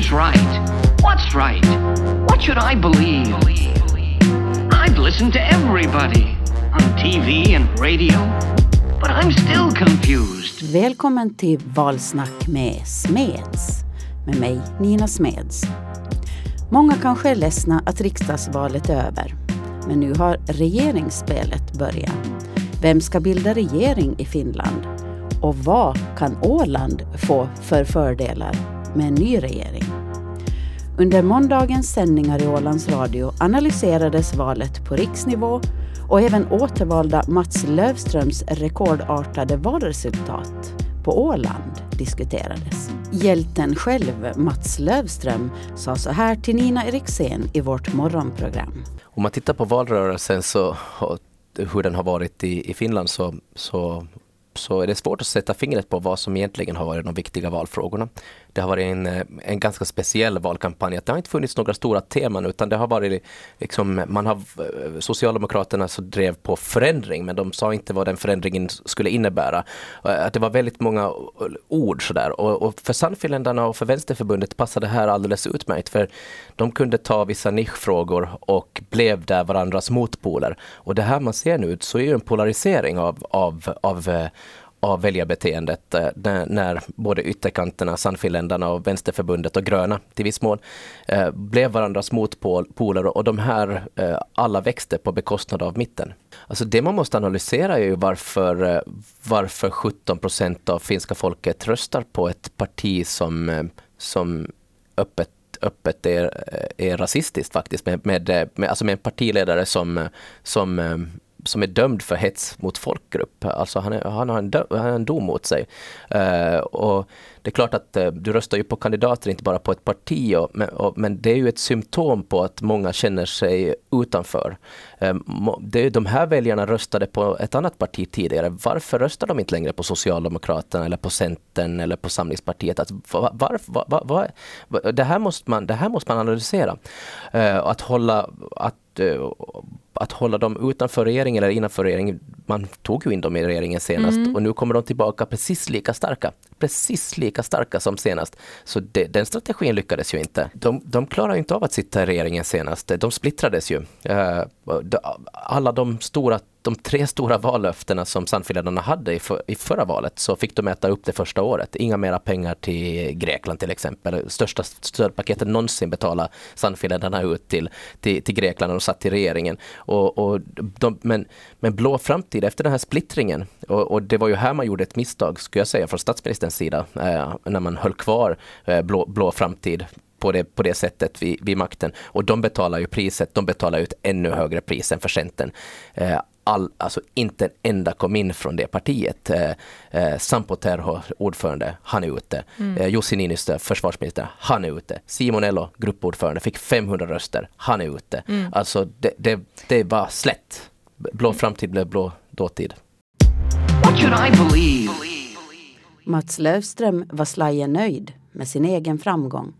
Who's right? What's right? What should I believe? I've listened to everybody on TV and radio, but I'm still confused. Välkommen till Valsnack med Smeds. Med mig, Nina Smeds. Många kanske är ledsna att riksdagsvalet är över. Men nu har regeringsspelet börjat. Vem ska bilda regering i Finland? Och vad kan Åland få för fördelar med en ny regering? Under måndagens sändningar i Ålands Radio analyserades valet på riksnivå och även återvalda Mats Lövströms rekordartade valresultat på Åland diskuterades. Hjälten själv, Mats Lövström, sa så här till Nina Eriksén i vårt morgonprogram. Om man tittar på valrörelsen så, hur den har varit i, i Finland så, så så är det svårt att sätta fingret på vad som egentligen har varit de viktiga valfrågorna. Det har varit en, eh, en ganska speciell valkampanj. Det har inte funnits några stora teman utan det har varit liksom, man har, eh, Socialdemokraterna så drev på förändring men de sa inte vad den förändringen skulle innebära. Eh, att det var väldigt många ord sådär och, och för Sannfinländarna och för Vänsterförbundet passade det här alldeles utmärkt för de kunde ta vissa nischfrågor och blev där varandras motpoler. Och det här man ser nu så är ju en polarisering av, av, av av väljarbeteendet eh, när både ytterkanterna, Sannfinländarna och Vänsterförbundet och Gröna till viss mån eh, blev varandras motpoler och de här eh, alla växte på bekostnad av mitten. Alltså det man måste analysera är ju varför, eh, varför 17 procent av finska folket röstar på ett parti som, eh, som öppet öppet är, är rasistiskt faktiskt med, med, med, alltså med en partiledare som, som som är dömd för hets mot folkgrupp. Alltså han, är, han, har, en dö, han har en dom mot sig. Uh, och det är klart att uh, du röstar ju på kandidater, inte bara på ett parti, och, men, och, men, det är ju ett symptom på att många känner sig utanför. Uh, det, de här väljarna röstade på ett annat parti tidigare. Varför röstar de inte längre på Socialdemokraterna eller på Centern eller på Samlingspartiet? Att, var, var, var, var, det, här måste man, det här måste man analysera. att hålla, att att hålla dem utanför regeringen eller innanför regeringen. Man tog ju in dem i regeringen senast mm. och nu kommer de tillbaka precis lika starka. Precis lika starka som senast. Så det, den strategin lyckades ju inte. De, de klarar inte av att sitta i regeringen senast. De splittrades ju. Uh, alla de stora de tre stora vallöftena som Sannfinländarna hade i, för, i förra valet så fick de äta upp det första året. Inga mera pengar till Grekland till exempel. Största stödpaketet någonsin betalade Sannfinländarna ut till, till, till Grekland och de satt i regeringen. Och, och de, men, men blå framtid efter den här splittringen och, och, det var ju här man gjorde ett misstag skulle jag säga från statsministerns sida eh, när man höll kvar eh, blå, blå framtid på det, på det sättet vid, vid makten. Och de betalar ju priset, de betalar ut ännu högre pris än för Centern. Eh, all, alltså inte en enda kom in från det partiet. Eh, eh, Sampo Terho, ordförande, han är ute. Mm. Eh, Jussi Niinistö, försvarsminister, han är ute. Simon Elo, gruppordförande, fick 500 röster, han är ute. Mm. Alltså det, det, det var slätt. Blå framtid blev blå dåtid. What should I believe? Mats Lövström var slagen nöjd med sin egen framgång.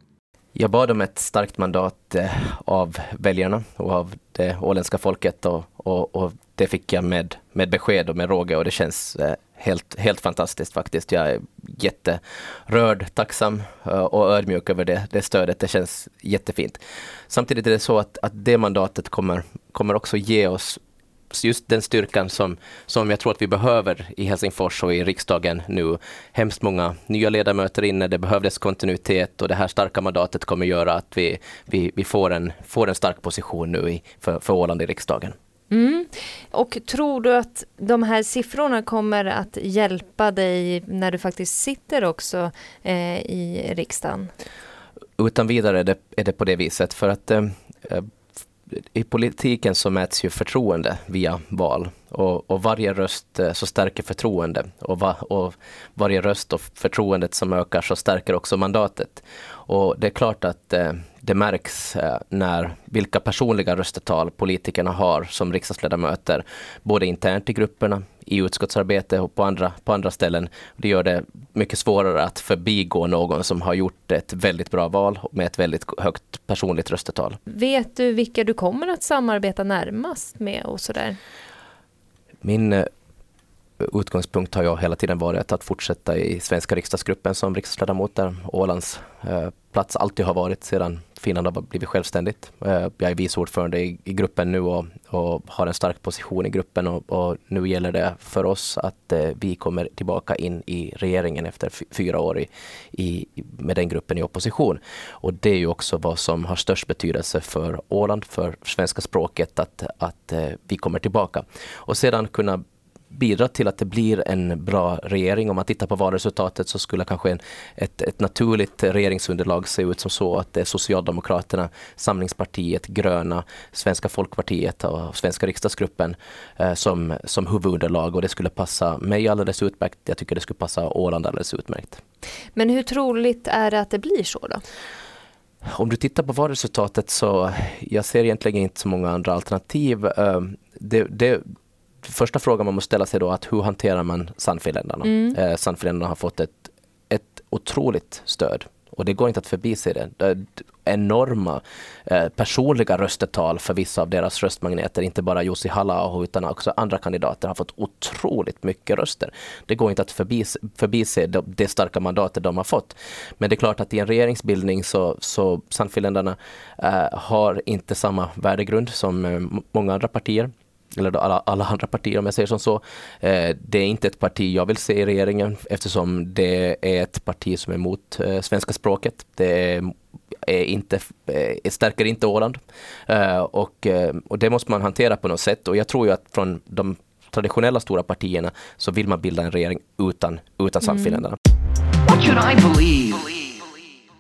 Jag bad om ett starkt mandat eh, av väljarna och av det åländska folket och, och, och, det fick jag med, med besked och med råge och det känns eh, helt, helt fantastiskt faktiskt. Jag är jätterörd, tacksam eh, och ödmjuk över det, det stödet. Det känns jättefint. Samtidigt är det så att, att det mandatet kommer, kommer också ge oss just den styrkan som, som jag tror att vi behöver i Helsingfors och i riksdagen nu. Hemskt många nya ledamöter inne, det behövdes kontinuitet och det här starka mandatet kommer göra att vi, vi, vi får, en, får en stark position nu i, för, för Åland i riksdagen. Mm. Och tror du att de här siffrorna kommer att hjälpa dig när du faktiskt sitter också eh, i riksdagen? Utan vidare är det, är det på det viset för att eh, eh i politiken så mäts ju förtroende via val och, och varje röst eh, så stärker förtroende och, va, och, varje röst och förtroendet som ökar så stärker också mandatet. Och det är klart att eh, det märks eh, när vilka personliga röstetal politikerna har som riksdagsledamöter, både internt i grupperna, i utskottsarbete och på andra, på andra ställen. Det gör det mycket svårare att förbigå någon som har gjort ett väldigt bra val med ett väldigt högt personligt röstetal. Vet du vilka du kommer att samarbeta närmast med och sådär? Min, utgångspunkt har jag hela tiden varit att fortsätta i svenska riksdagsgruppen som riksdagsledamot där Ålands eh, plats alltid har varit sedan Finland har blivit självständigt. Eh, jag är vice ordförande i, i gruppen nu och, och, har en stark position i gruppen och, och nu gäller det för oss att eh, vi kommer tillbaka in i regeringen efter fyra år i, i, med den gruppen i opposition. Och det är ju också vad som har störst betydelse för Åland, för svenska språket, att, att vi kommer tillbaka. Och sedan kunna bidra till att det blir en bra regering. Om man tittar på valresultatet så skulle kanske en, ett, ett naturligt regeringsunderlag se ut som så att det är Socialdemokraterna, Samlingspartiet, Gröna, Svenska folkpartiet och Svenska riksdagsgruppen eh, som, som huvudunderlag och det skulle passa mig alldeles utmärkt. Jag tycker det skulle passa Åland alldeles utmärkt. Men hur troligt är det att det blir så då? Om du tittar på valresultatet så jag ser egentligen inte så många andra alternativ. Eh, det, det, första frågan man måste ställa sig då att hur hanterar man Sannfinländarna? Mm. Eh, Sannfinländarna har fått ett, ett otroligt stöd och det går inte att förbise det. det enorma eh, personliga röstetal för vissa av deras röstmagneter, inte bara Jussi halla utan också andra kandidater har fått otroligt mycket röster. Det går inte att förbise, förbise det, det starka mandatet de har fått. Men det är klart att i en regeringsbildning så, så Sannfinländarna eh, har inte samma värdegrund som eh, många andra partier eller alla, alla andra partier om jag säger som så. Eh, det är inte ett parti jag vill se i regeringen eftersom det är ett parti som är emot eh, svenska språket. Det är, är inte, är, stärker inte Åland. Eh, och, och det måste man hantera på något sätt och jag tror ju att från de traditionella stora partierna så vill man bilda en regering utan, utan Sannfinländarna. Mm.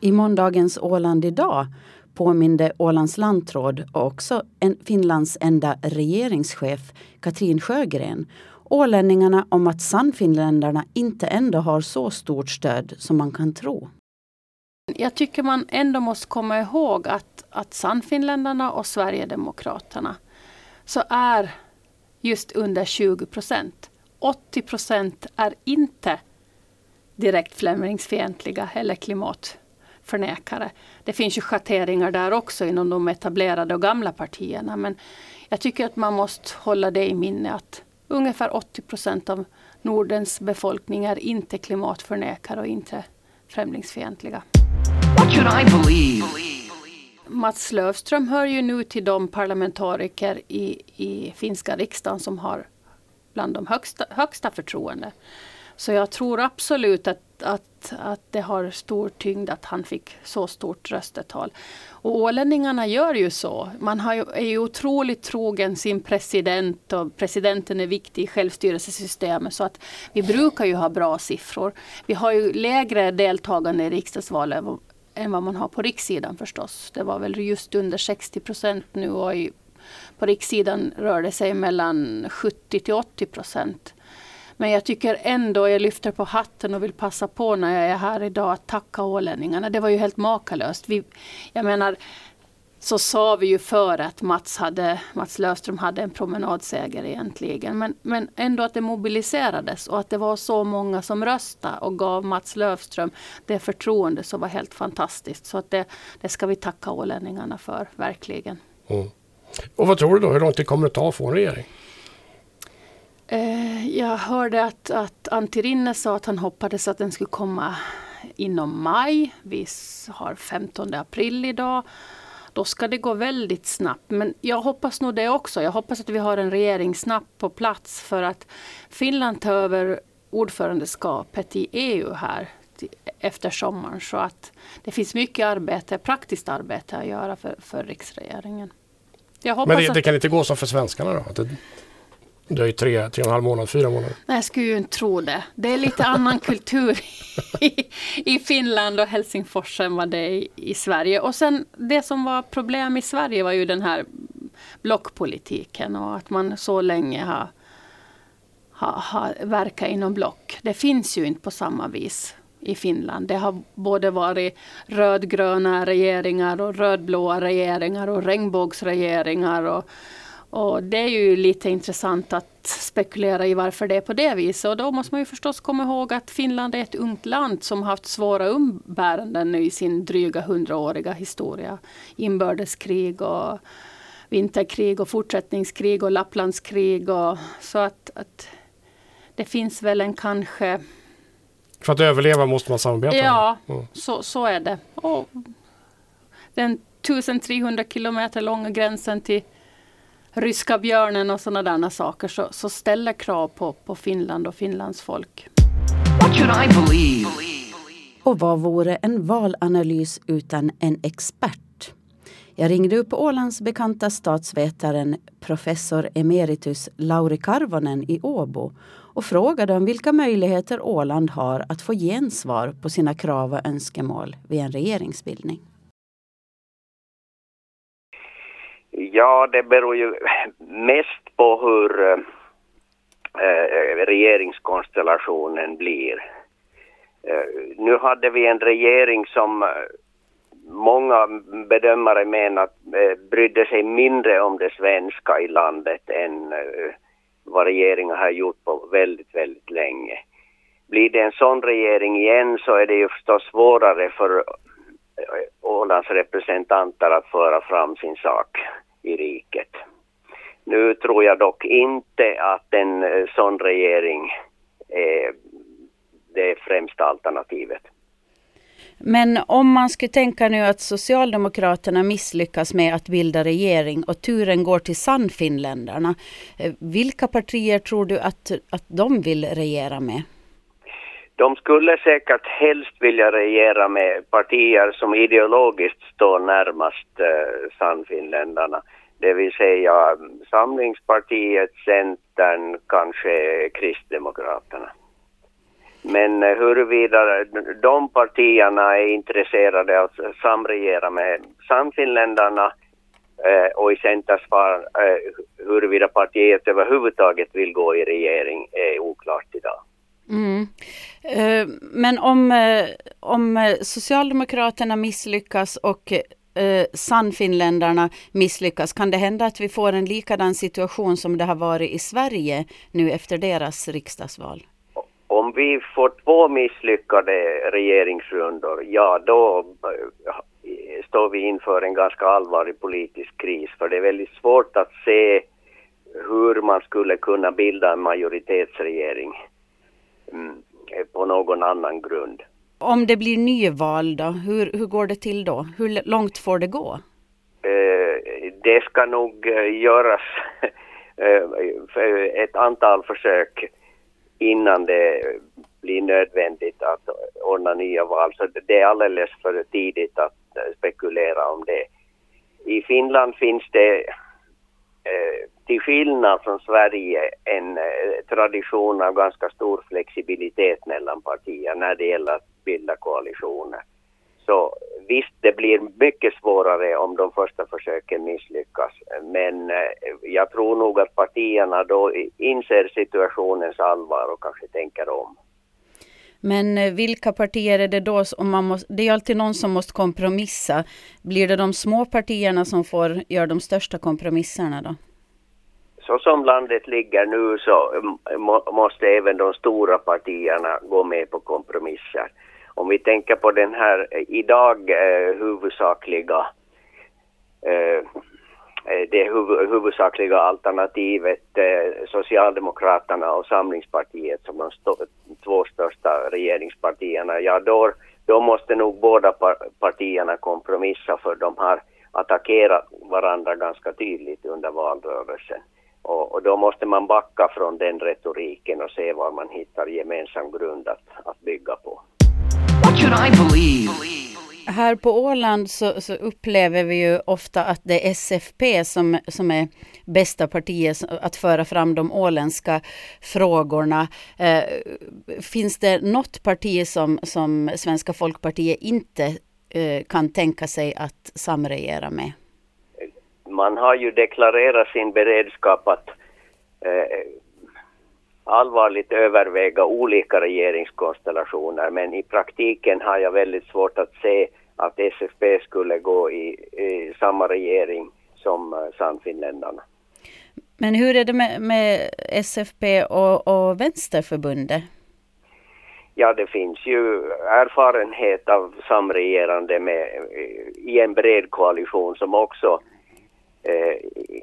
I måndagens Åland idag påminde Ålands lantråd och också en Finlands enda regeringschef Katrin Sjögren ålänningarna om att Sannfinländarna inte ändå har så stort stöd som man kan tro. Jag tycker man ändå måste komma ihåg att, att Sannfinländarna och Sverigedemokraterna så är just under 20 procent. 80 procent är inte direkt främlingsfientliga eller klimat förnekare. Det finns ju schatteringar där också inom de etablerade och gamla partierna. Men jag tycker att man måste hålla det i minne att ungefär 80 procent av Nordens befolkning är inte klimatförnekare och inte främlingsfientliga. Mats Löfström hör ju nu till de parlamentariker i, i finska riksdagen som har bland de högsta, högsta förtroende. Så jag tror absolut att, att, att det har stor tyngd att han fick så stort röstetal. Och ålänningarna gör ju så. Man har ju, är ju otroligt trogen sin president och presidenten är viktig i självstyrelsesystemet. Så att vi brukar ju ha bra siffror. Vi har ju lägre deltagande i riksdagsvalet än vad man har på rikssidan förstås. Det var väl just under 60 procent nu och i, på rikssidan rör det sig mellan 70 till 80 procent. Men jag tycker ändå, jag lyfter på hatten och vill passa på när jag är här idag att tacka ålänningarna. Det var ju helt makalöst. Vi, jag menar, så sa vi ju före att Mats, hade, Mats Löfström hade en promenadseger egentligen. Men, men ändå att det mobiliserades och att det var så många som röstade och gav Mats Löfström det förtroende som var helt fantastiskt. Så att det, det ska vi tacka ålänningarna för, verkligen. Mm. Och vad tror du då, hur långt det kommer att ta att få en regering? Eh, jag hörde att, att Antti Rinne sa att han hoppades att den skulle komma inom maj. Vi har 15 april idag. Då ska det gå väldigt snabbt. Men jag hoppas nog det också. Jag hoppas att vi har en regering snabbt på plats för att Finland tar över ordförandeskapet i EU här efter sommaren. Så att det finns mycket arbete, praktiskt arbete att göra för, för riksregeringen. Men det, det, kan inte gå som för svenskarna då? Det det är ju tre, tre och en halv månad, fyra månader. Nej, jag skulle ju inte tro det. Det är lite annan kultur i, i Finland och Helsingfors än vad det är i, i Sverige. Och sen det som var problem i Sverige var ju den här blockpolitiken och att man så länge har, har, har verkat inom block. Det finns ju inte på samma vis i Finland. Det har både varit rödgröna regeringar och rödblåa regeringar och regnbågsregeringar. Och, och det är ju lite intressant att spekulera i varför det är på det viset. Och då måste man ju förstås komma ihåg att Finland är ett ungt land som haft svåra umbäranden i sin dryga hundraåriga historia. Inbördeskrig och vinterkrig och fortsättningskrig och Lapplandskrig. Och, så att, att det finns väl en kanske... För att överleva måste man samarbeta? Ja, mm. så, så är det. Och den 1300 kilometer långa gränsen till ryska björnen och sådana där saker så, så ställer krav på, på Finland och Finlands folk. What should I believe? Och vad vore en valanalys utan en expert? Jag ringde upp Ålands bekanta statsvetaren professor emeritus Lauri Karvonen i Åbo och frågade om vilka möjligheter Åland har att få gensvar på sina krav och önskemål vid en regeringsbildning. Ja, det beror ju mest på hur äh, regeringskonstellationen blir. Äh, nu hade vi en regering som eh, många bedömare menar äh, brydde sig mindre om det svenska i landet än äh, vad regeringen har gjort på väldigt, väldigt länge. Blir det en sån regering igen så är det ju förstås svårare för Ålands representanter att föra fram sin sak i riket. Nu tror jag dock inte att en eh, sån regering är det främsta alternativet. Men om man skulle tänka nu att Socialdemokraterna misslyckas med att bilda regering och turen går till Sannfinländarna. Eh, vilka partier tror du att, att de vill regera med? De skulle säkert helst vilja regera med partier som ideologiskt står närmast eh, Sannfinländarna. Det vill säga mm, Samlingspartiet, Centern, kanske Kristdemokraterna. Men eh, huruvida de partierna är intresserade av att samregera med Sannfinländarna eh, och i Centerns fall eh, huruvida partiet överhuvudtaget vill gå i regering är oklart idag. Mm. Eh, men om, eh, om eh, Socialdemokraterna misslyckas och Sannfinländarna misslyckas, kan det hända att vi får en likadan situation som det har varit i Sverige nu efter deras riksdagsval? Om vi får två misslyckade regeringsrundor, ja då står vi inför en ganska allvarlig politisk kris. För det är väldigt svårt att se hur man skulle kunna bilda en majoritetsregering på någon annan grund. Om det blir nyval då, hur, hur går det till då? Hur långt får det gå? Eh, det ska nog eh, göras ett antal försök innan det blir nödvändigt att ordna nya val. Så det är alldeles för tidigt att spekulera om det. I Finland finns det eh, till skillnad från Sverige en eh, tradition av ganska stor flexibilitet partier när det gäller att bilda koalitioner. Så visst, det blir mycket svårare om de första försöken misslyckas. Men eh, jag tror nog att partierna då inser situationens allvar och kanske tänker om. Men eh, vilka partier är det då? Om man måste, det är alltid någon som måste kompromissa. Blir det de små partierna som får göra de största kompromisserna då? Så som landet ligger nu så måste även de stora partierna gå med på kompromisser om vi tänker på den här eh, idag eh, huvudsakliga eh, eh, det huv huvudsakliga alternativet eh, Socialdemokraterna och Samlingspartiet som de st två största regeringspartierna, ja då, då måste nog båda par partierna kompromissa för de har attackerat varandra ganska tydligt under valrörelsen. Och, och, då måste man backa från den retoriken och se var man hittar gemensam grund att, att bygga på. What should I believe? Här på Åland så, så, upplever vi ju ofta att det är SFP som, som är bästa partiet att föra fram de åländska frågorna. Eh, finns det något parti som, som Svenska folkpartiet inte eh, kan tänka sig att samregera med? Man har ju deklarerat sin beredskap att eh, allvarligt överväga olika regeringskonstellationer men i praktiken har jag väldigt svårt att se att SFP skulle gå i, i samma regering som uh, Sannfinländarna. Men hur är det med, med SFP och, och Vänsterförbundet? Ja, det finns ju erfarenhet av samregerande med, i en bred koalition som också eh,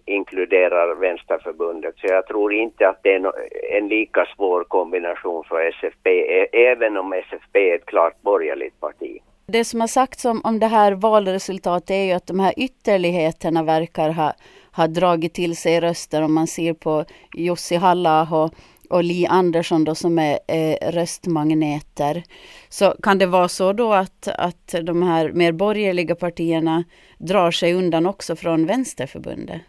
inkluderar Vänsterförbundet. Så jag tror inte att det är no en lika svår kombination för SFP, e-, även om SFP är ett klart borgerligt parti. Det som har sagts om, om det här valresultatet är ju att de här ytterligheterna verkar ha, ha dragit till sig röster om man ser på Jussi halla och, och Li Andersson då som är eh, röstmagneter. Så kan det vara så då att, att de här mer borgerliga partierna drar sig undan också från Vänsterförbundet?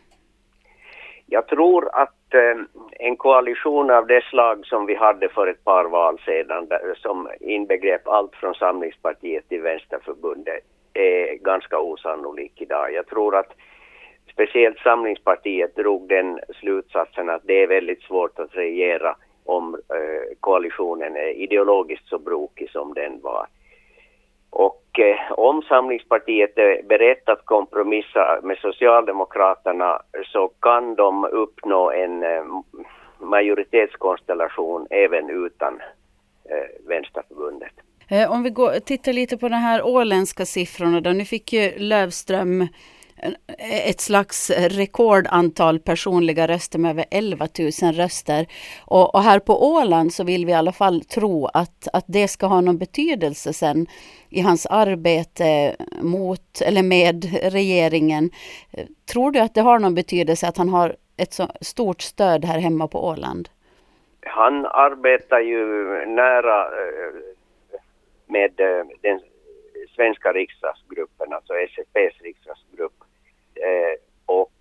Jag tror att eh, en koalition av det slag som vi hade för ett par val sedan, som inbegrep allt från Samlingspartiet till Vänsterförbundet, är ganska osannolik idag. Jag tror att speciellt Samlingspartiet drog den slutsatsen att det är väldigt svårt att regera om eh, koalitionen är ideologiskt så brokig som den var. Och eh, om Samlingspartiet är berett att kompromissa med Socialdemokraterna så kan de uppnå en eh, majoritetskonstellation även utan eh, Vänsterförbundet. Eh, om vi går, tittar lite på de här åländska siffrorna då. Nu fick ju Lövström ett slags rekordantal personliga röster med över 11 000 röster. Och, och, här på Åland så vill vi i alla fall tro att, att det ska ha någon betydelse sen i hans arbete mot eller med regeringen. Tror du att det har någon betydelse att han har ett så stort stöd här hemma på Åland? Han arbetar ju nära eh, med eh, den svenska riksdagsgruppen, alltså SFPs riksdagsgrupp. Eh, och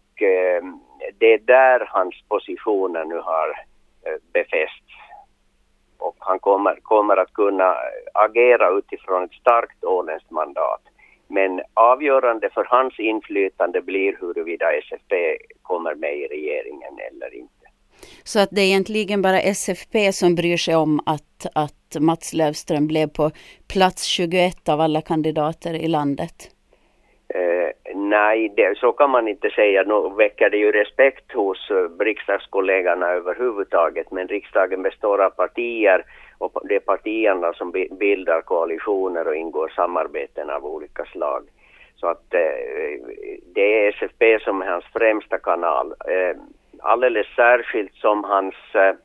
det är där hans positioner nu har befästs och han kommer, kommer att kunna agera utifrån ett starkt åländskt mandat. Men avgörande för hans inflytande blir huruvida SFP kommer med i regeringen eller inte. Så att det är egentligen bara SFP som bryr sig om att, att Mats Löfström blev på plats 21 av alla kandidater i landet? Eh, nej, det, så kan man inte säga. Nu väcker det ju respekt hos eh, riksdagskollegorna överhuvudtaget, men riksdagen består av partier och det är partierna som bildar koalitioner och ingår samarbeten av olika slag. Så att eh, det är SFP som är hans främsta kanal. Eh, alldeles särskilt som hans eh,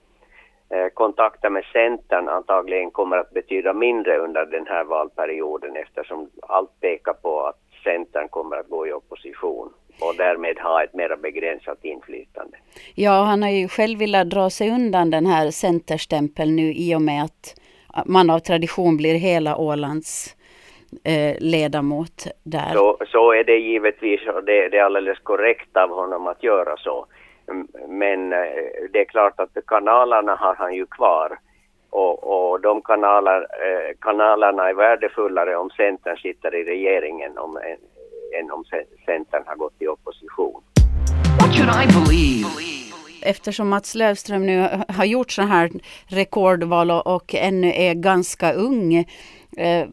eh, kontakter med Centern antagligen kommer att betyda mindre under den här valperioden eftersom allt pekar på att Centern kommer att gå i opposition och därmed ha ett mer begränsat inflytande. Ja, han har ju själv velat dra sig undan den här centerstämpeln nu i och med att man av tradition blir hela Ålands eh, ledamot där. Så, så är det givetvis och det, det är alldeles korrekt av honom att göra så. Men eh, det är klart att kanalerna har han ju kvar. Och, och de kanaler, eh, kanalerna är värdefullare om Centern sitter i regeringen om, än om Centern har gått i opposition. What should I believe? Eftersom Mats Löfström nu har gjort så här rekordval och ännu är ganska ung. Eh,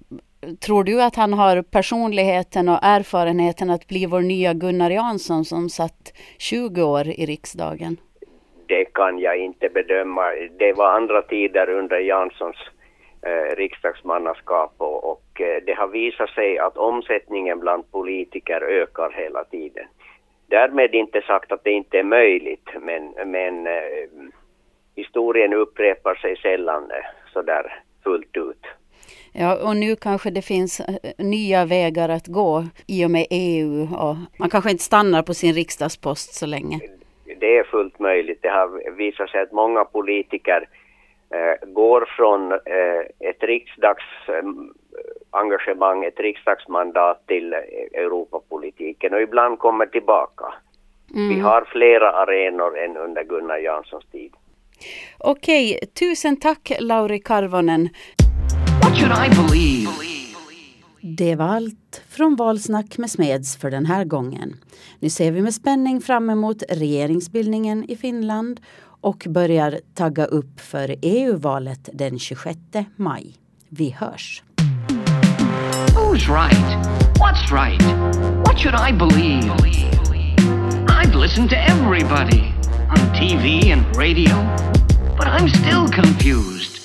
Tror du att han har personligheten och erfarenheten att bli vår nya Gunnar Jansson som satt 20 år i riksdagen? Det kan jag inte bedöma. Det var andra tider under Janssons eh, riksdagsmannaskap och, och eh, det har visat sig att omsättningen bland politiker ökar hela tiden. Därmed inte sagt att det inte är möjligt, men, men eh, historien upprepar sig sällan eh, sådär fullt ut. Ja, och nu kanske det finns eh, nya vägar att gå i och med EU och man kanske inte stannar på sin riksdagspost så länge. Det är fullt möjligt. Det har visat sig att många politiker eh, går från eh, ett riksdagsengagemang, ett riksdagsmandat till eh, Europapolitiken och ibland kommer tillbaka. Mm. Vi har flera arenor än under Gunnar Janssons tid. Okej, tusen tack Lauri Karvonen. What should I believe? Det var allt från Valsnack med Smeds för den här gången. Nu ser vi med spänning fram emot regeringsbildningen i Finland och börjar tagga upp för EU-valet den 26 maj. Vi hörs! Who's right? What's right? What should I believe? I've listened to everybody on TV and radio, but I'm still confused.